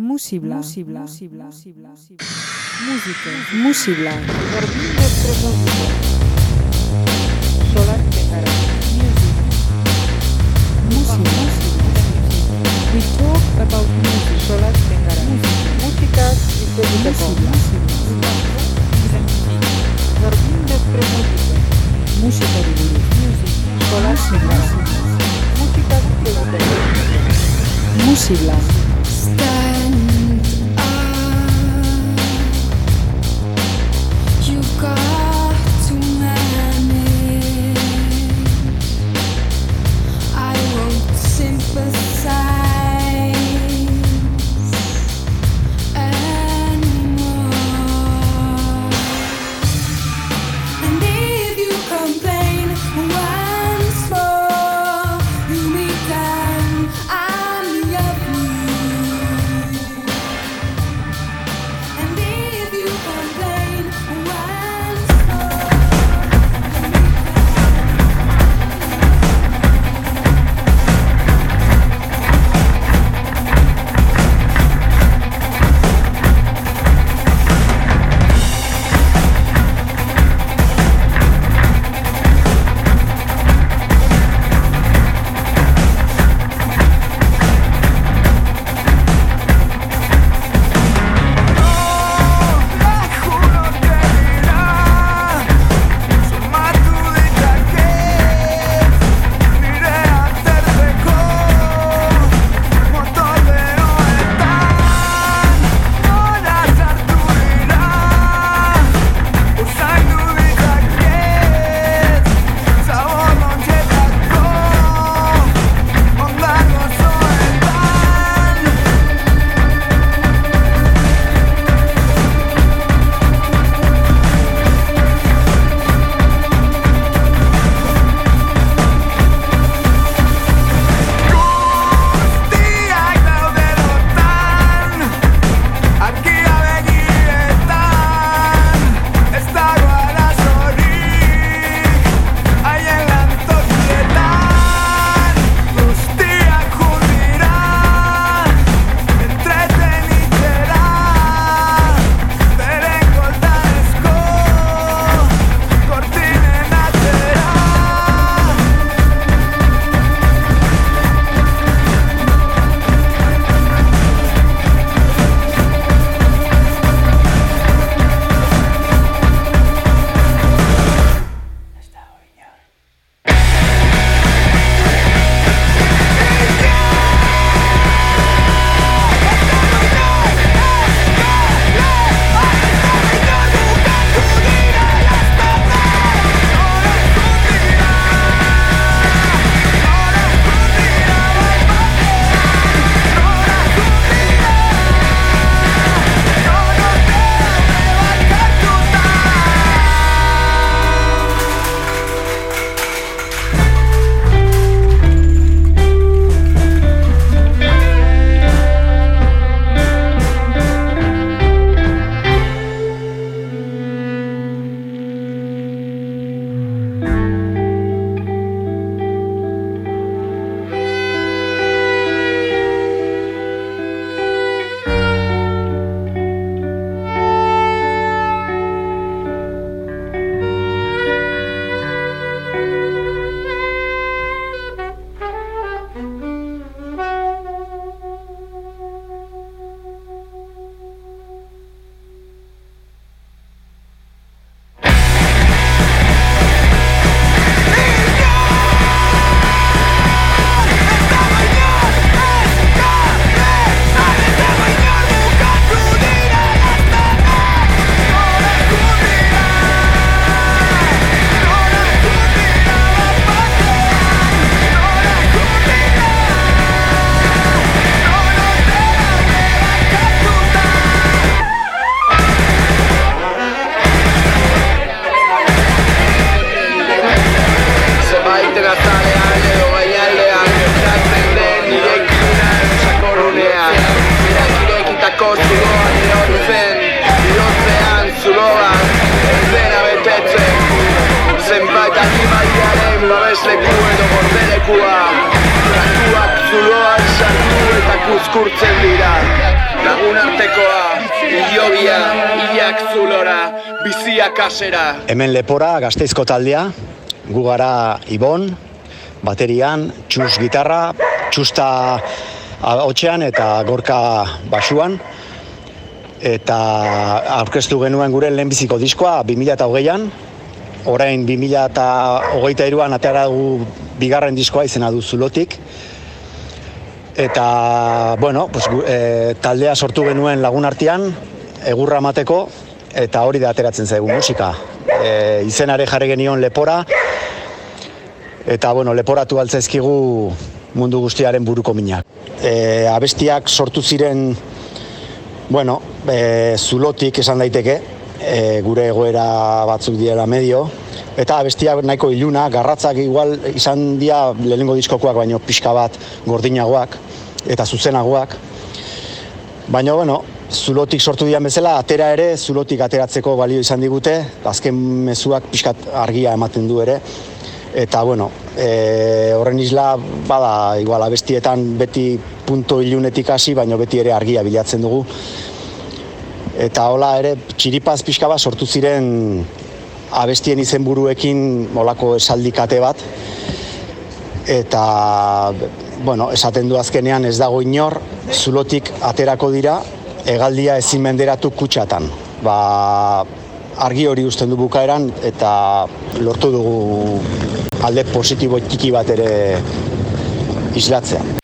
Musibla. Musibla. Musibla. Musibla. Música. Musibla. Solar We talk about music. Solar Música y Música Música Música Música Hemen lepora, gazteizko taldea, gu gara Ibon, baterian, txus gitarra, txusta hotxean eta gorka basuan. Eta aurkeztu genuen gure lehenbiziko diskoa 2008an, orain 2008an atera dugu bigarren diskoa izena du zulotik. Eta, bueno, pues, e, taldea sortu genuen lagun artean, egurra mateko, eta hori da ateratzen zaigu musika. E, izenare jarri genion lepora, eta, bueno, leporatu altzaizkigu mundu guztiaren buruko minak. E, abestiak sortu ziren, bueno, e, zulotik esan daiteke, e, gure egoera batzuk diela medio, eta abestiak nahiko iluna, garratzak igual izan dira lehenengo diskokoak, baino pixka bat gordinagoak eta zuzenagoak. Baina, bueno, zulotik sortu dian bezala, atera ere, zulotik ateratzeko balio izan digute, azken mezuak pixkat argia ematen du ere. Eta, bueno, e, horren isla, bada, igual, abestietan beti punto ilunetik hasi, baina beti ere argia bilatzen dugu. Eta hola ere, txiripaz pixka bat sortu ziren abestien izenburuekin olako esaldikate bat. Eta, bueno, esaten du azkenean ez dago inor, zulotik aterako dira, hegaldia ezin menderatu kutsatan. Ba, argi hori uzten du bukaeran eta lortu dugu alde positibo txiki bat ere islatzea.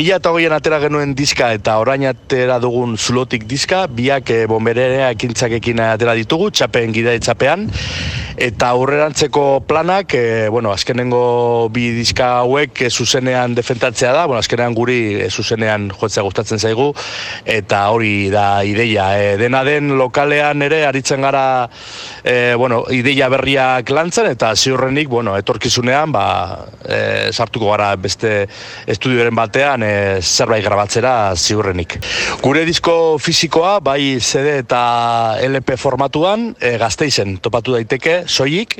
2008an atera genuen diska eta orain atera dugun zulotik diska, biak e, bomberea ekintzakekin atera ditugu, txapen gida txapean, eta aurrerantzeko planak, e, bueno, azkenengo bi diska hauek e, zuzenean defentatzea da, bueno, azkenean guri e, zuzenean jotzea gustatzen zaigu, eta hori da ideia. E, dena den lokalean ere aritzen gara e, bueno, ideia berriak lantzen, eta ziurrenik, bueno, etorkizunean, ba, e, sartuko gara beste estudioaren batean e, zerbait grabatzera ziurrenik. Gure disko fisikoa, bai CD eta LP formatuan, e, gazteizen topatu daiteke, soilik,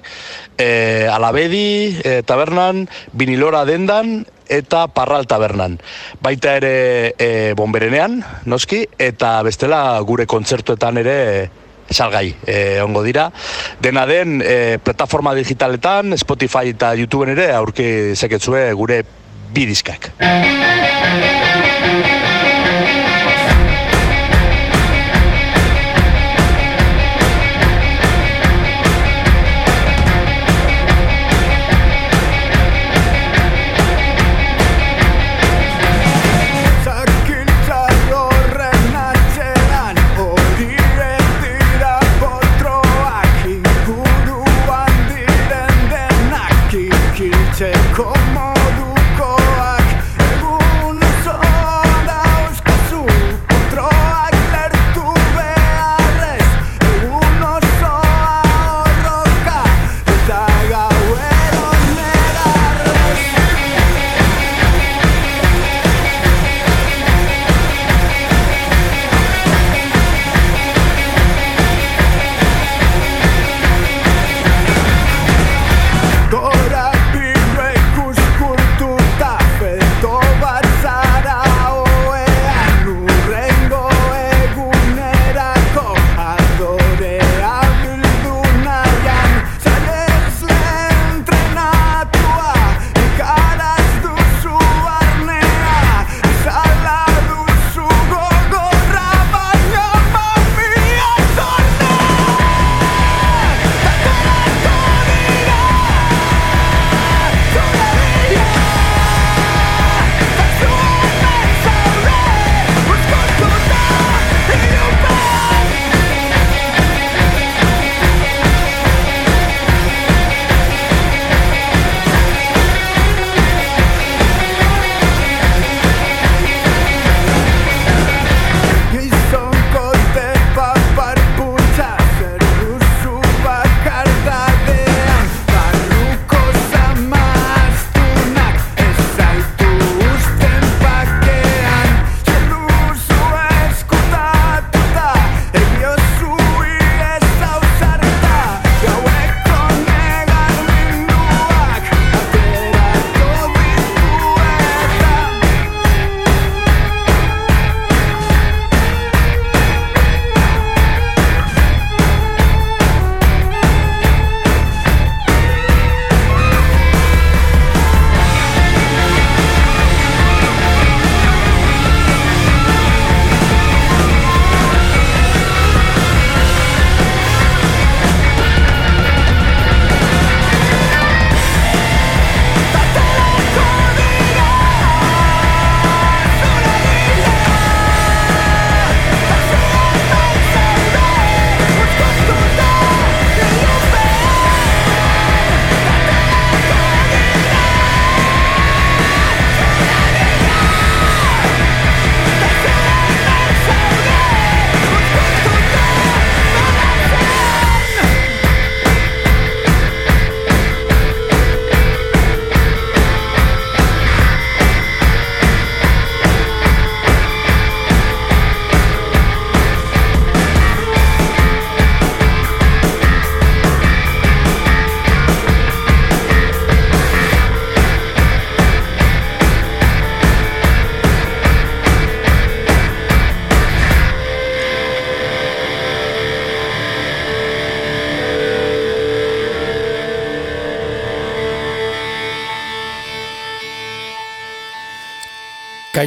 e, alabedi, e, tabernan, vinilora dendan, eta parral tabernan. Baita ere e, bomberenean, noski, eta bestela gure kontzertuetan ere salgai e, ongo dira. Dena den, e, plataforma digitaletan, Spotify eta YouTubeen ere aurki zeketzue gure bidizkak.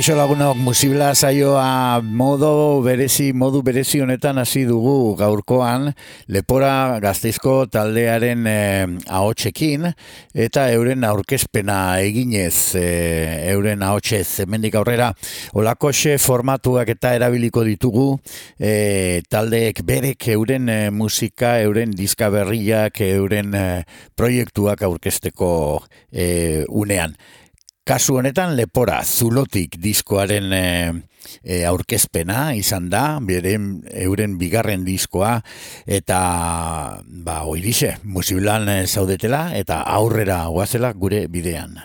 Kaixo lagunok musibla saioa modo berezi, modu berezi honetan hasi dugu gaurkoan lepora gazteizko taldearen eh, ahotsekin eta euren aurkezpena eginez eh, euren ahotsez hemendik aurrera olakoxe formatuak eta erabiliko ditugu eh, taldeek berek euren eh, musika, euren diska berriak, euren eh, proiektuak aurkezteko eh, unean. Kasu honetan lepora zulotik diskoaren e, aurkezpena izan da, beren euren bigarren diskoa eta ba oirixe, musiblan eh, zaudetela eta aurrera goazela gure bidean.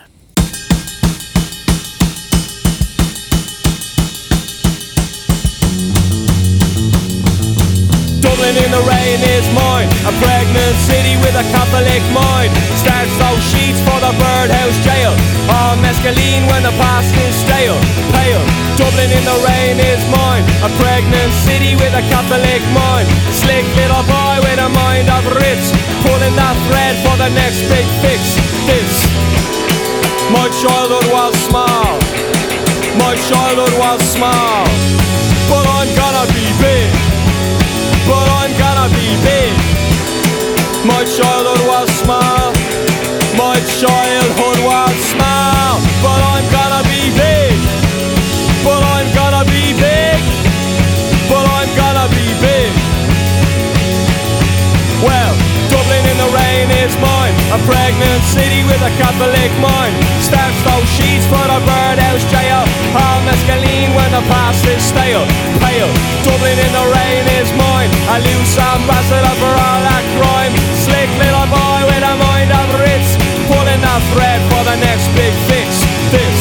Dublin in the rain is mine. A pregnant city with a Catholic mind. Starts those sheets for the birdhouse jail. On mescaline when the past is stale. Pale. Dublin in the rain is mine. A pregnant city with a Catholic mind. Slick little boy with a mind of Ritz Pulling that thread for the next big fix. This. My childhood was small. My childhood was small. But I'm gonna be big but I'm gonna be big. My childhood was small, my childhood was small, but I'm gonna be big. But I'm gonna be big, but I'm gonna be big. Well, Dublin in the rain is mine, a pregnant city with a Catholic mind. Those sheets for the birdhouse jail, all mescaline when the past is stale. Pale, Dublin in the rain is mine, a loose ambassador for all that crime. Slick little boy with a mind of Ritz, pulling that thread for the next big fix. This,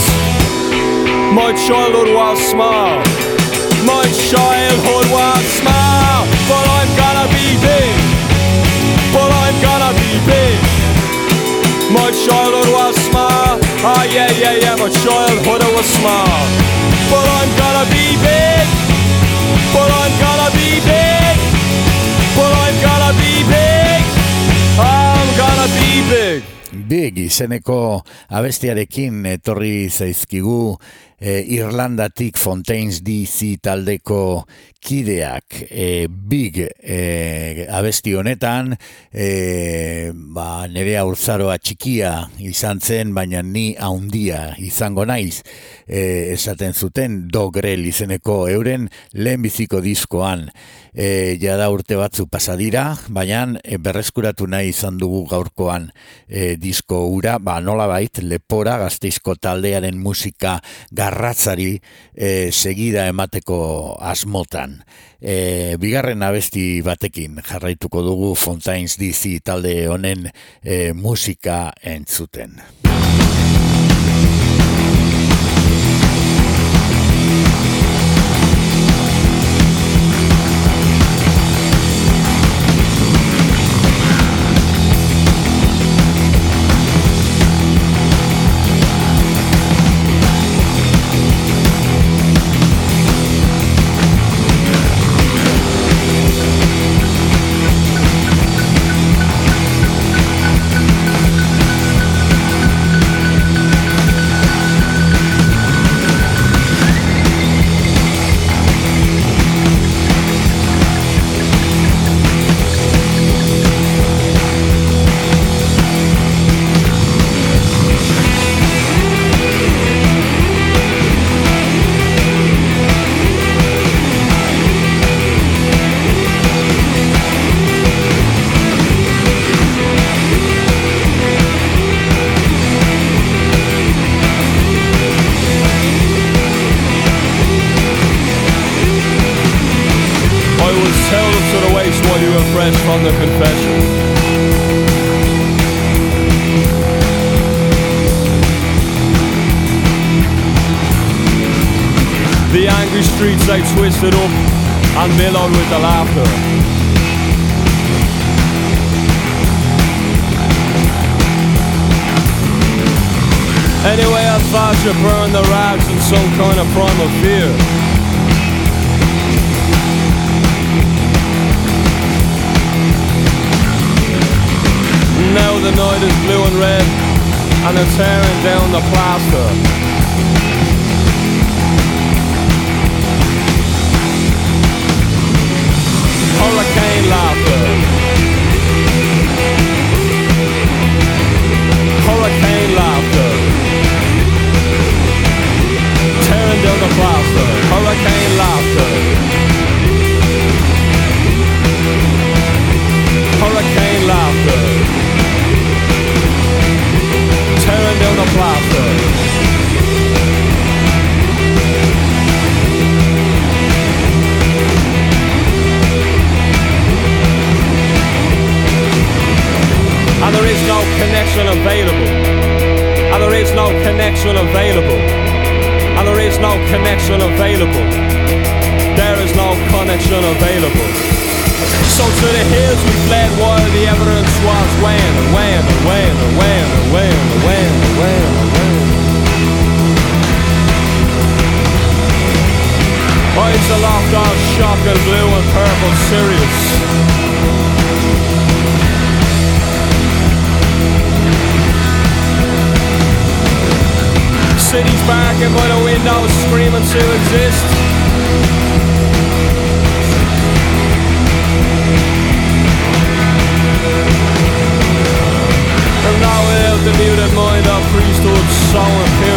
my childhood was small, my childhood was small, but I'm gonna be big but I'm gonna be big. My childhood was oh yeah, yeah, yeah, my childhood was small. But I'm gonna be big, but I'm gonna be big, but I'm gonna be big, I'm gonna be big. Big izeneko abestiarekin etorri zaizkigu e, Irlandatik Fontaines DC taldeko kideak e, Big e, abesti honetan e, ba, nire aurtzaroa txikia izan zen baina ni haundia izango naiz e, esaten zuten Dogrel izeneko euren lehenbiziko diskoan e, jada urte batzu pasadira, baina e, berreskuratu nahi izan dugu gaurkoan e, disko ura, ba nola bait, lepora gazteizko taldearen musika garratzari e, segida emateko asmotan. E, bigarren abesti batekin jarraituko dugu Fontaines DC talde honen e, musika entzuten. Waist while you were fresh from the confession. The angry streets they twisted up and billowed with the laughter. Anyway, I thought you burned the rags in some kind of primal fear. the night is blue and red and they're tearing down the plaster. Hurricane laughter. Hurricane laughter. Tearing down the plaster. Hurricane laughter. And there is no connection available. And there is no connection available. And there is no connection available. There is no connection available. So to the hills we fled, while the evidence was wham and wham and wham and wham and wham and wham and wham. Eyes aloft on shock and blue and purple Sirius. City's barking by the windows, screaming to exist. sour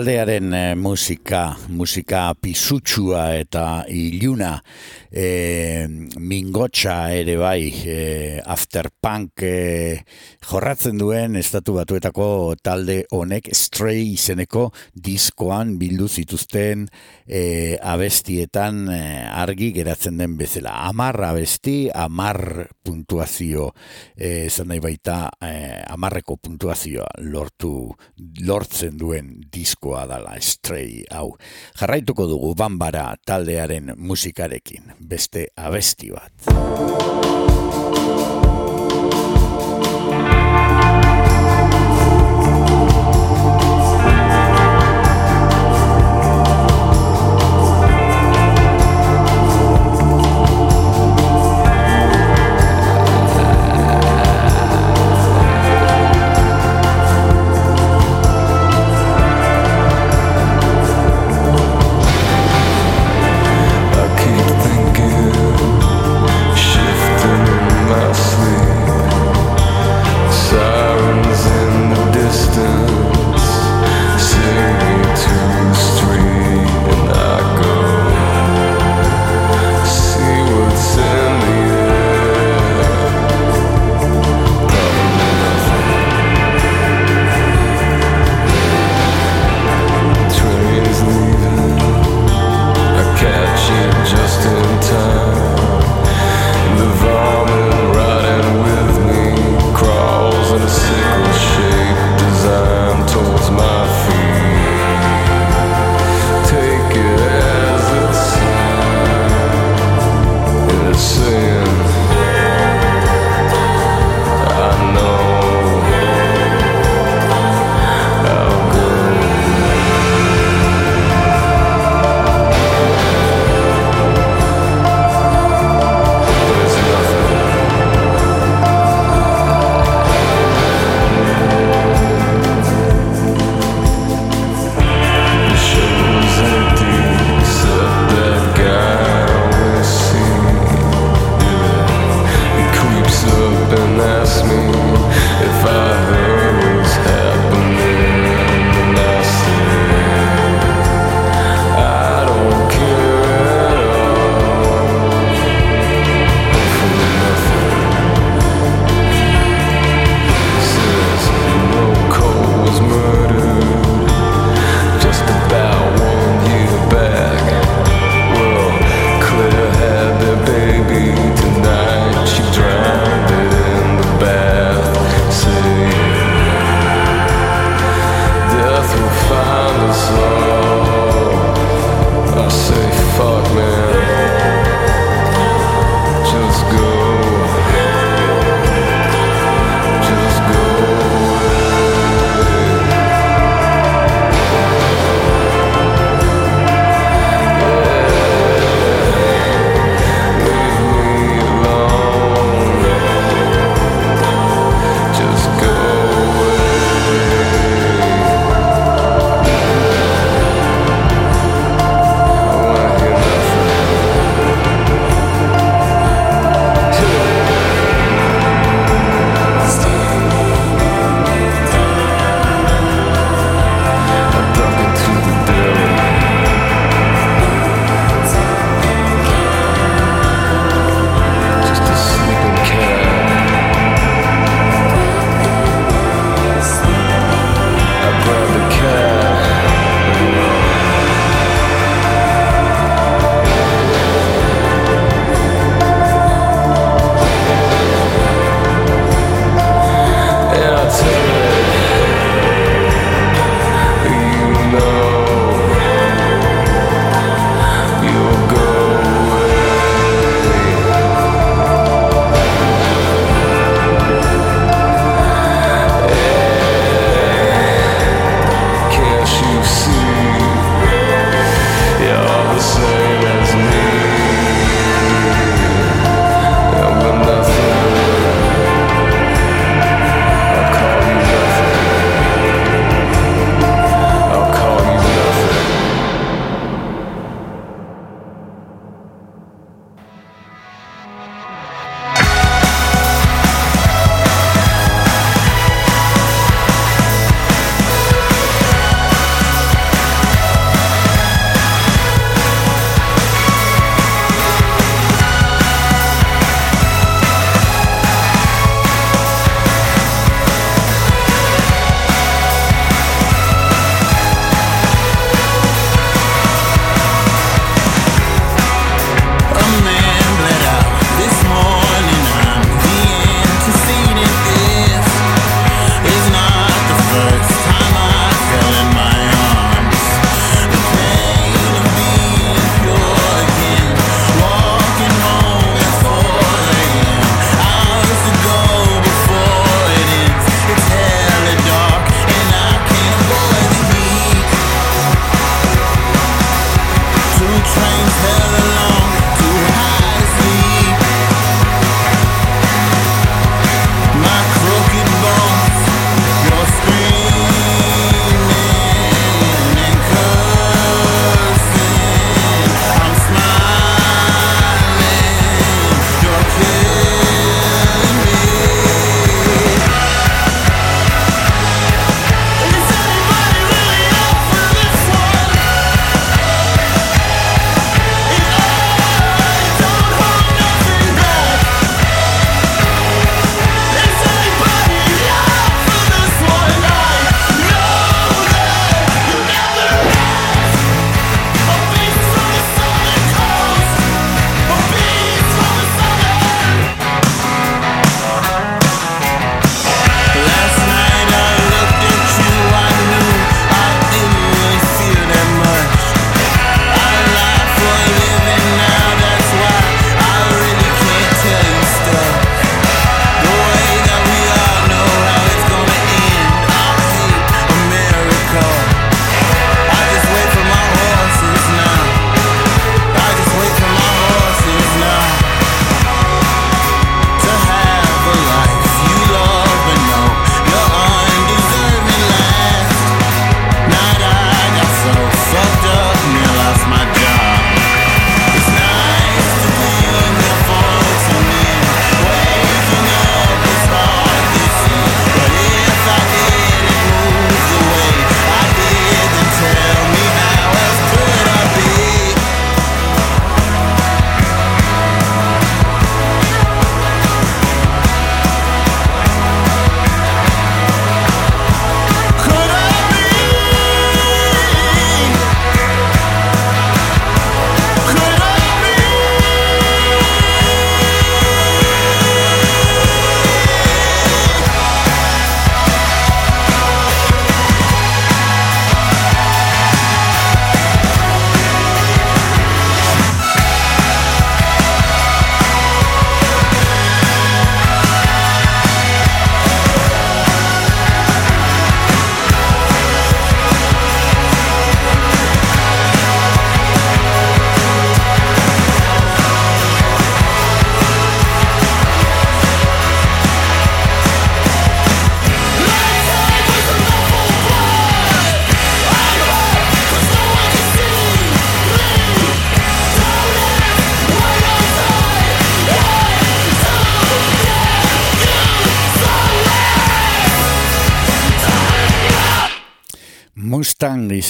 taldearen eh, musika, musika pisutsua eta iluna, e, mingotxa ere bai, e, afterpunk e, jorratzen duen estatu batuetako talde honek Stray izeneko diskoan bildu zituzten e, abestietan argi geratzen den bezala. Amar abesti, amar puntuazio, e, zan nahi baita e, amarreko puntuazioa lortu, lortzen duen diskoa dala Stray hau. Jarraituko dugu Bambara taldearen musikarekin, beste abesti bat.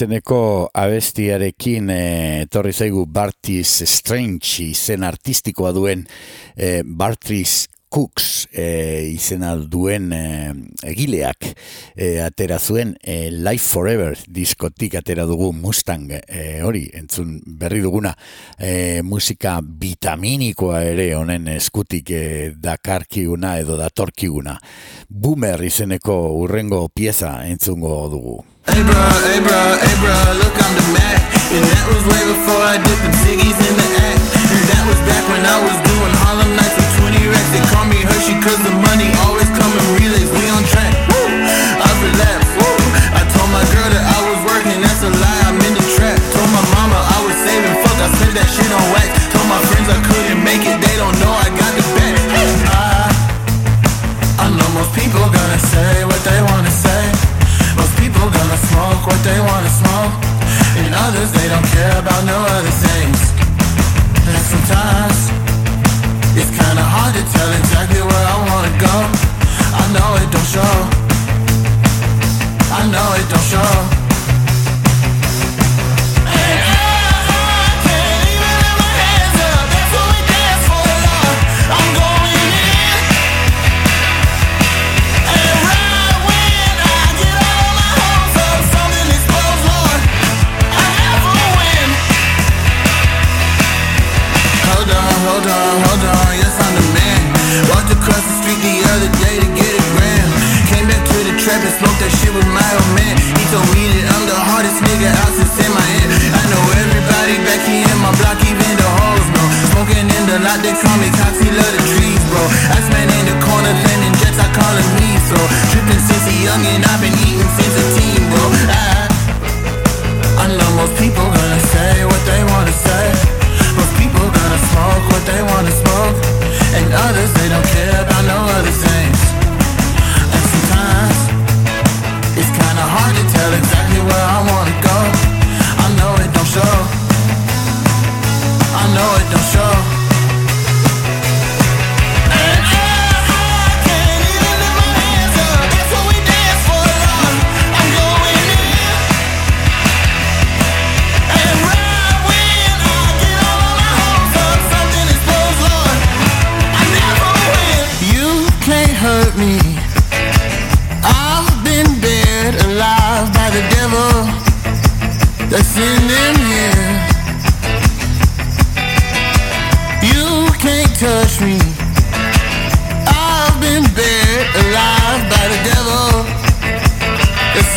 izeneko abestiarekin eh, etorri zaigu Bartiz Strange izen artistikoa duen eh, e, Bartiz Cooks e, izena duen e, egileak e, atera zuen e, Life Forever diskotik atera dugu Mustang e, hori entzun berri duguna e, musika vitaminikoa ere honen eskutik e, dakarkiguna edo datorkiguna Boomer izeneko urrengo pieza entzungo dugu. Hey bro, hey bro, hey bro, look I'm the Mac. And that was way before I did the ziggies in the act. And that was back when I was doing Harlem Nights with 20 racks. They call me Hershey cause the money always coming. in relays, we on track.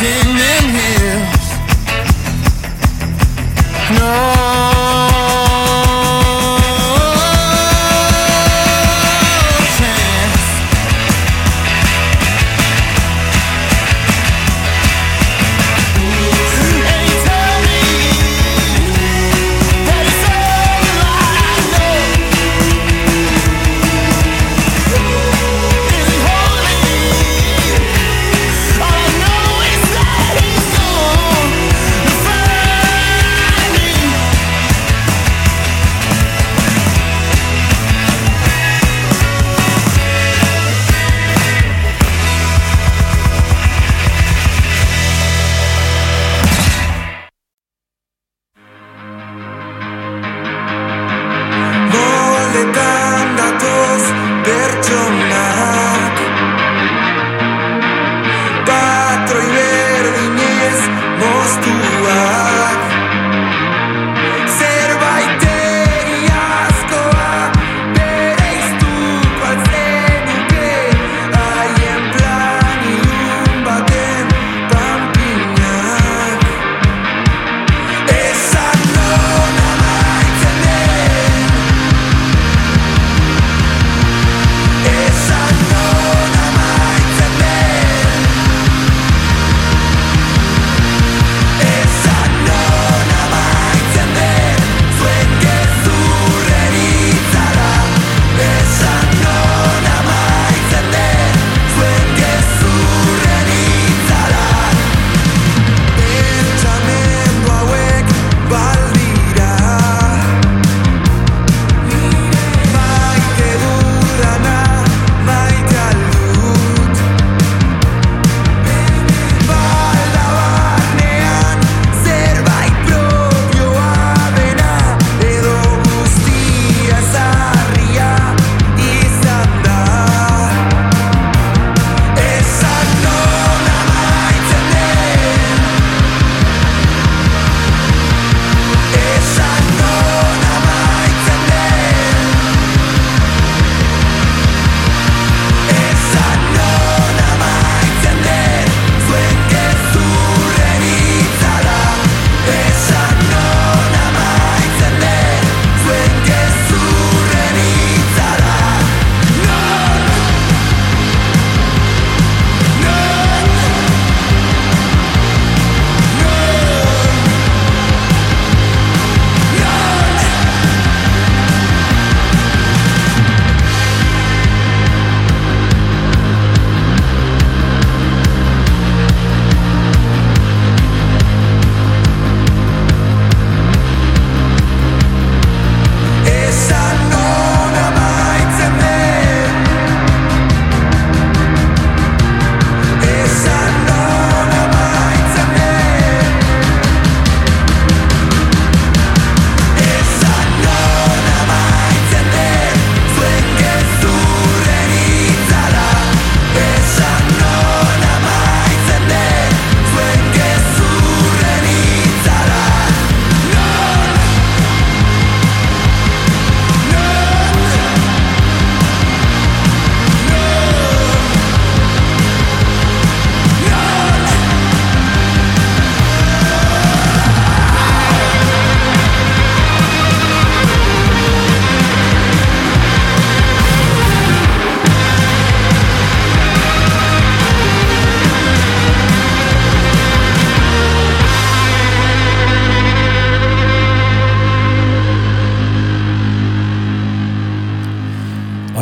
losing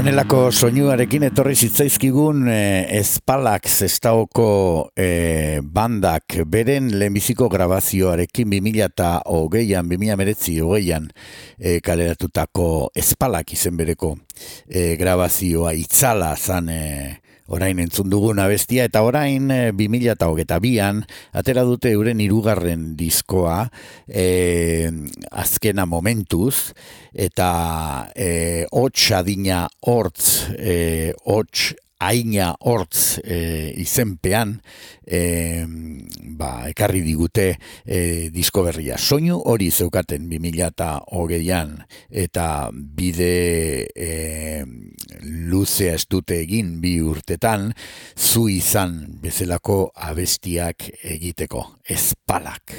Honelako soinuarekin etorri zitzaizkigun eh, e, ezpalak zestaoko e, eh, bandak beren lehenbiziko grabazioarekin 2000 eta hogeian, 2000 meretzi hogeian e, kaleratutako ezpalak izen bereko e, grabazioa itzala zan e, Orain entzun dugun abestia eta orain eh, 2008an atera dute euren hirugarren diskoa e, azkena momentuz eta eh, e, hotx adina hortz e, hotx aina hortz e, izenpean e, ba, ekarri digute e, disko berria. Soinu hori zeukaten 2008an eta bide e, luzea ez dute egin bi urtetan zu izan bezalako abestiak egiteko. Ezpalak.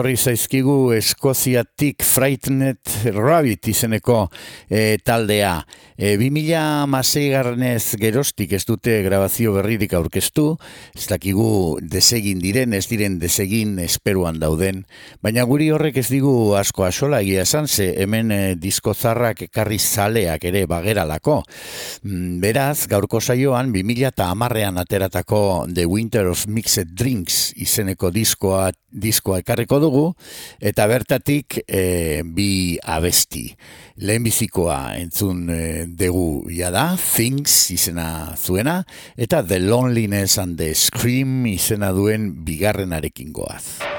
etorri zaizkigu Eskoziatik Frightnet Rabbit izeneko e, taldea. E, 2006 garrenez gerostik ez dute grabazio berririk aurkeztu, ez dakigu desegin diren, ez diren desegin esperuan dauden, baina guri horrek ez digu asko asola egia esan ze, hemen e, diskozarrak ekarri zaleak ere bageralako. Mm, beraz, gaurko saioan 2010an ateratako The Winter of Mixed Drinks izeneko diskoa diskoa ekarriko dugu, eta bertatik e, bi abesti. Lehenbizikoa entzun e, dugu ia da, Things izena zuena, eta The Loneliness and the Scream izena duen bigarrenarekin goaz.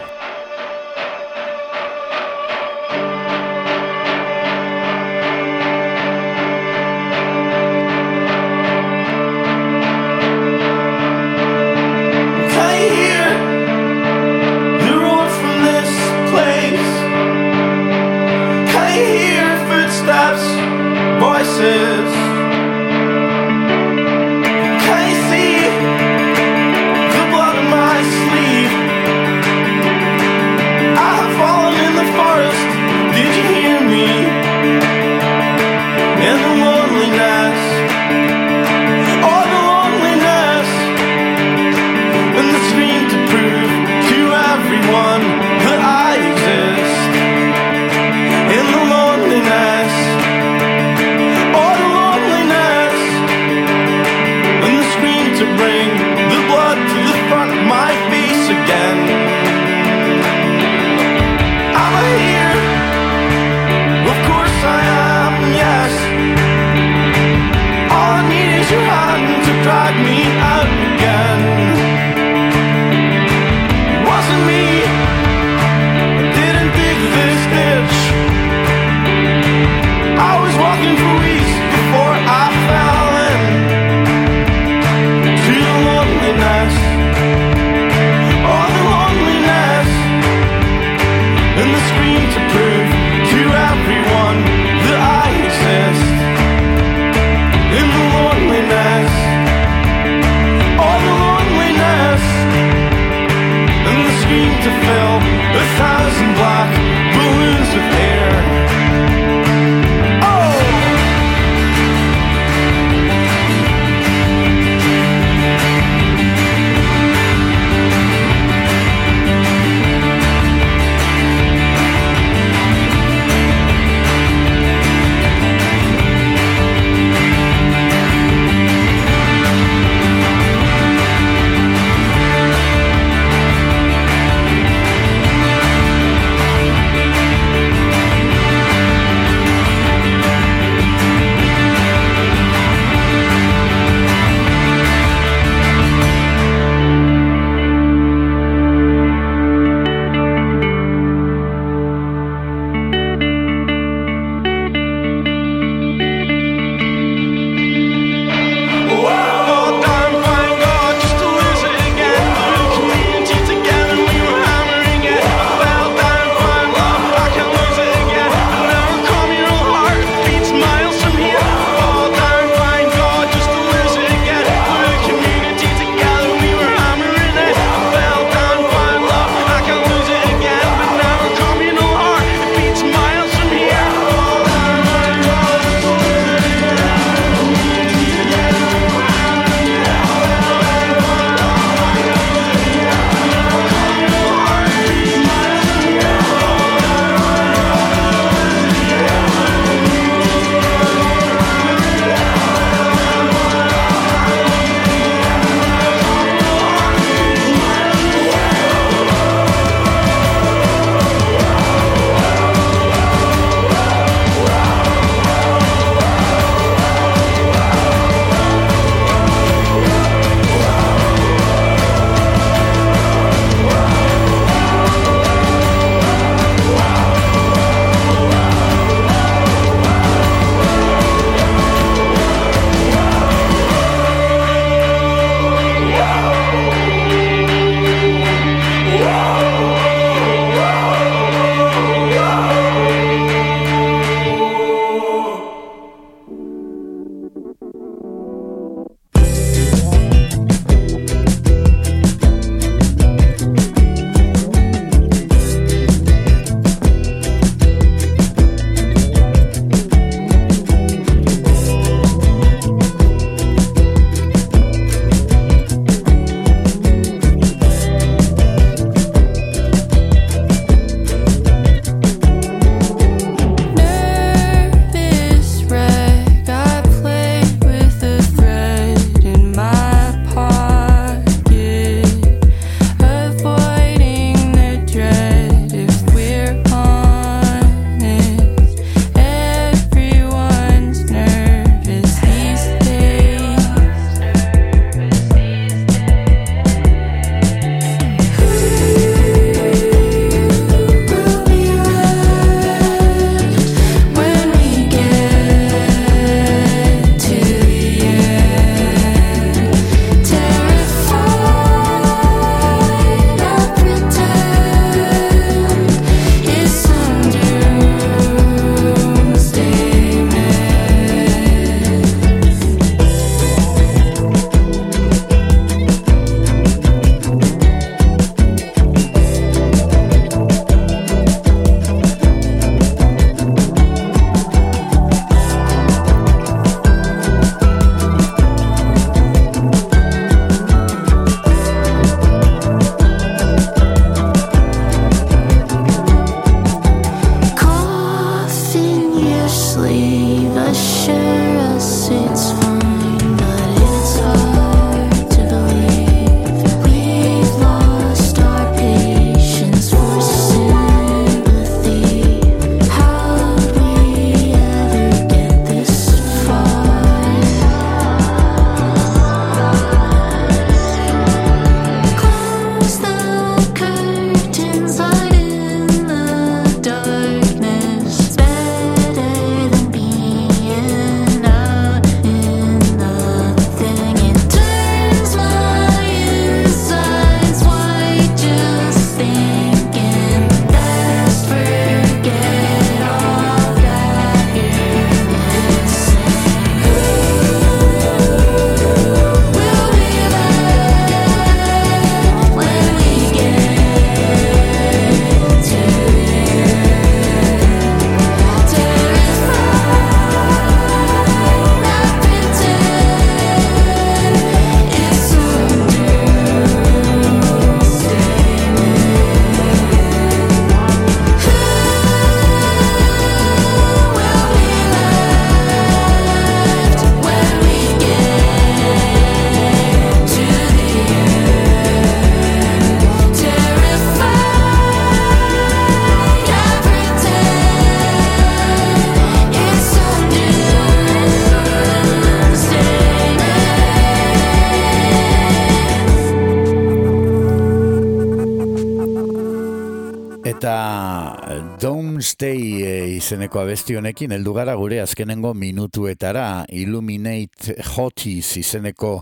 Izeneko abesti honekin heldu gara gure azkenengo minutuetara. Illuminate Hotis izeneko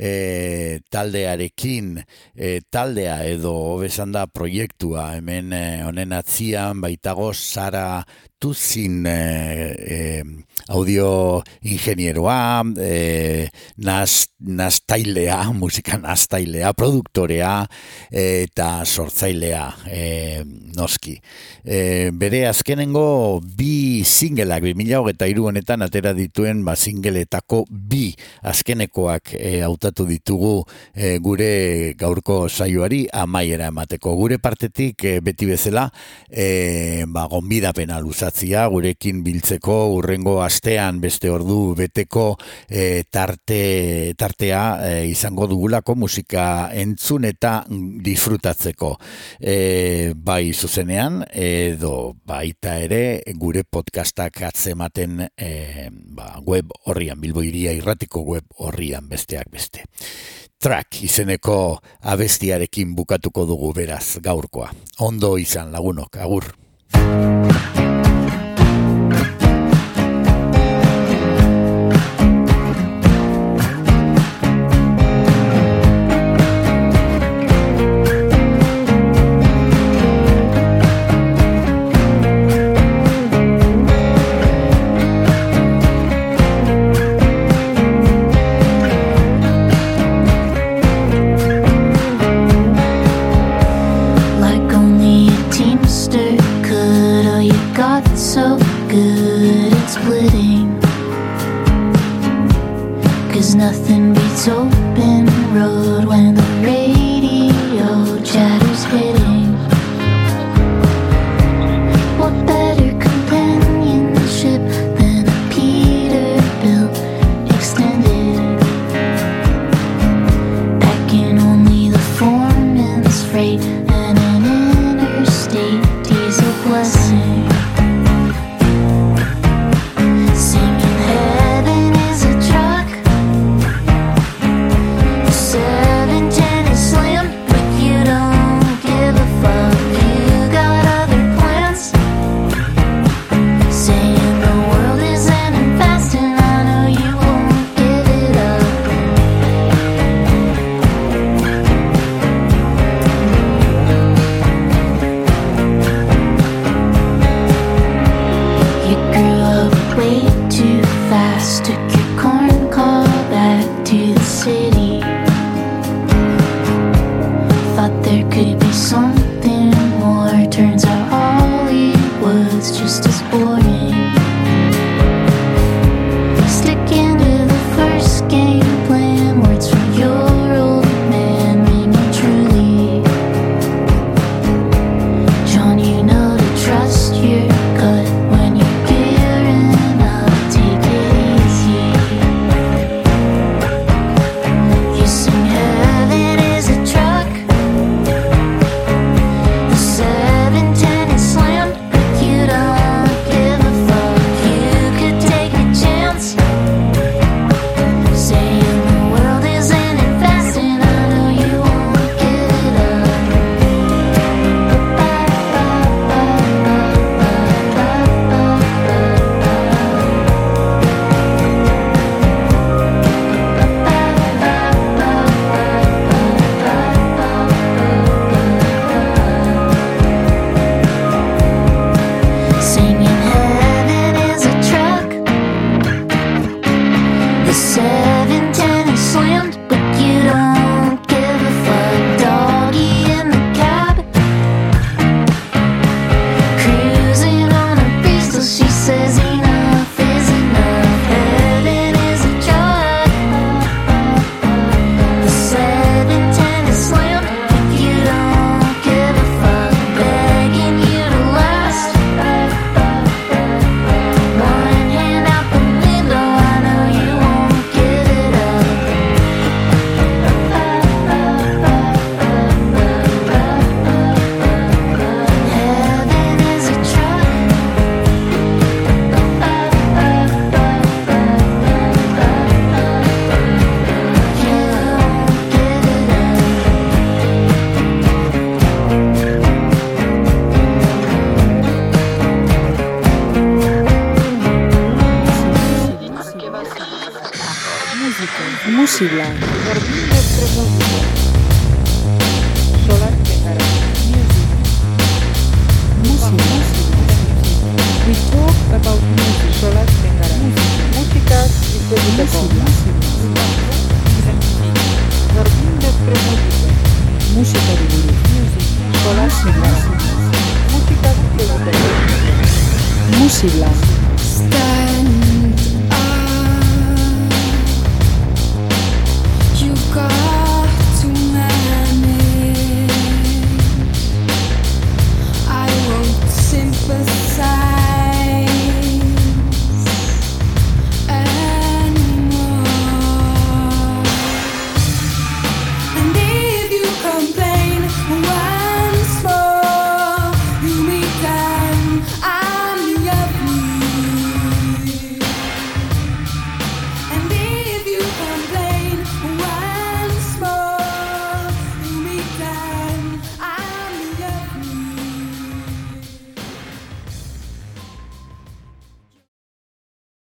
eh, taldearekin eh, taldea edo hobesan da proiektua. Hemen eh, honen atzian baitago Sara Tuzin eh, eh, audio ingenieroa, eh, naz, naztailea, musika naztailea, produktorea eh, eta sortzailea eh, noski. Eh, bere azkenengo bi mila hogeta honetan atera dituen ba singletako bi azkenekoak hautatu ditugu eh, gure gaurko saioari amaiera emateko. Gure partetik beti bezala eh, ba, gonbidapena luzatzia gurekin biltzeko urrengo astean beste ordu beteko eh, tarte, tartea eh, izango dugulako musika entzun eta disfrutatzeko. Eh, bai zuzenean edo baita ere gure podcastak atzematen eh, ba, web horrian, Bilbo Iria irratiko web horrian besteak beste. Track izeneko abestiarekin bukatuko dugu beraz gaurkoa. Ondo izan lagunok, agur. Right. Musibla. Vorbim